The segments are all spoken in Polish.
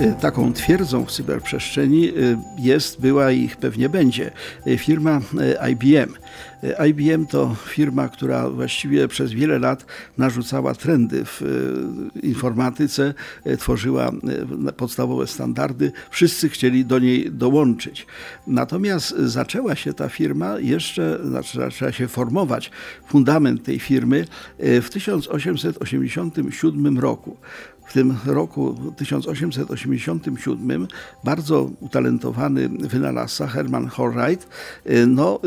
Y, Taką twierdzą w cyberprzestrzeni y, jest, była i pewnie będzie y, firma IBM. IBM to firma, która właściwie przez wiele lat narzucała trendy w informatyce, tworzyła podstawowe standardy. Wszyscy chcieli do niej dołączyć. Natomiast zaczęła się ta firma jeszcze, znaczy zaczęła się formować fundament tej firmy w 1887 roku. W tym roku 1887 bardzo utalentowany wynalazca Herman Horright no,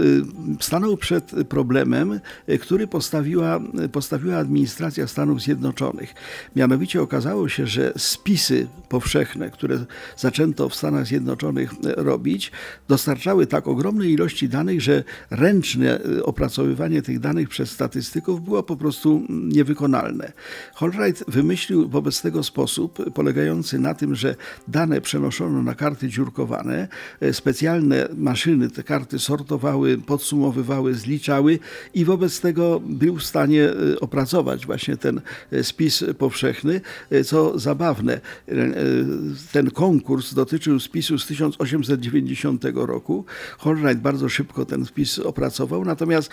stanął przed problemem, który postawiła, postawiła administracja Stanów Zjednoczonych. Mianowicie okazało się, że spisy powszechne, które zaczęto w Stanach Zjednoczonych robić, dostarczały tak ogromnej ilości danych, że ręczne opracowywanie tych danych przez statystyków było po prostu niewykonalne. Horright wymyślił wobec tego sposób, polegający na tym, że dane przenoszono na karty dziurkowane, e, specjalne maszyny te karty sortowały, podsumowywały, zliczały i wobec tego był w stanie e, opracować właśnie ten e, spis powszechny. Co zabawne, ten konkurs dotyczył spisu z 1890 roku. Hornight bardzo szybko ten spis opracował, natomiast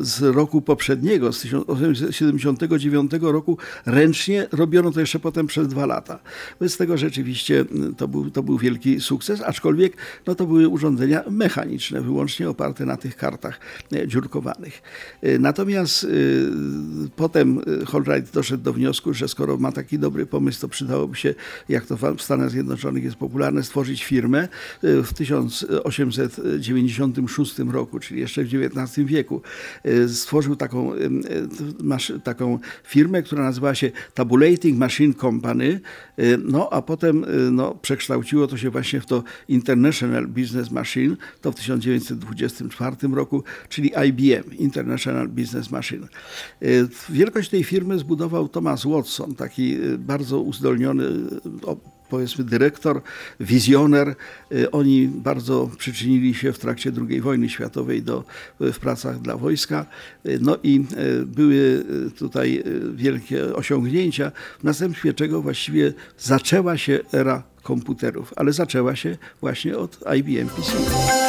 z roku poprzedniego, z 1879 roku ręcznie robiono to jeszcze potem przez dwa lata. Bez tego rzeczywiście mm, to był, to był wielki sukces, aczkolwiek no, to były urządzenia mechaniczne, wyłącznie oparte na tych kartach e, dziurkowanych. E, natomiast potem Holright doszedł do wniosku, że skoro ma taki dobry pomysł, to przydałoby się, jak to w Stanach Zjednoczonych jest popularne, stworzyć firmę w 1896 roku, czyli jeszcze w XIX wieku. Stworzył taką, taką firmę, która nazywała się Tabulating Machine Company y, no a potem y, no, przekształciło to się właśnie w to International Business Machine, to w 1924 roku, czyli IBM, International Business Machine. Y, wielkość tej firmy zbudował Thomas Watson, taki bardzo uzdolniony powiedzmy dyrektor, wizjoner. Y, oni bardzo przyczynili się w trakcie II wojny światowej do, w pracach dla wojska. Y, no i y, były tutaj wielkie osiągnięcia, w następstwie czego właściwie zaczęła się era komputerów, ale zaczęła się właśnie od IBM PC.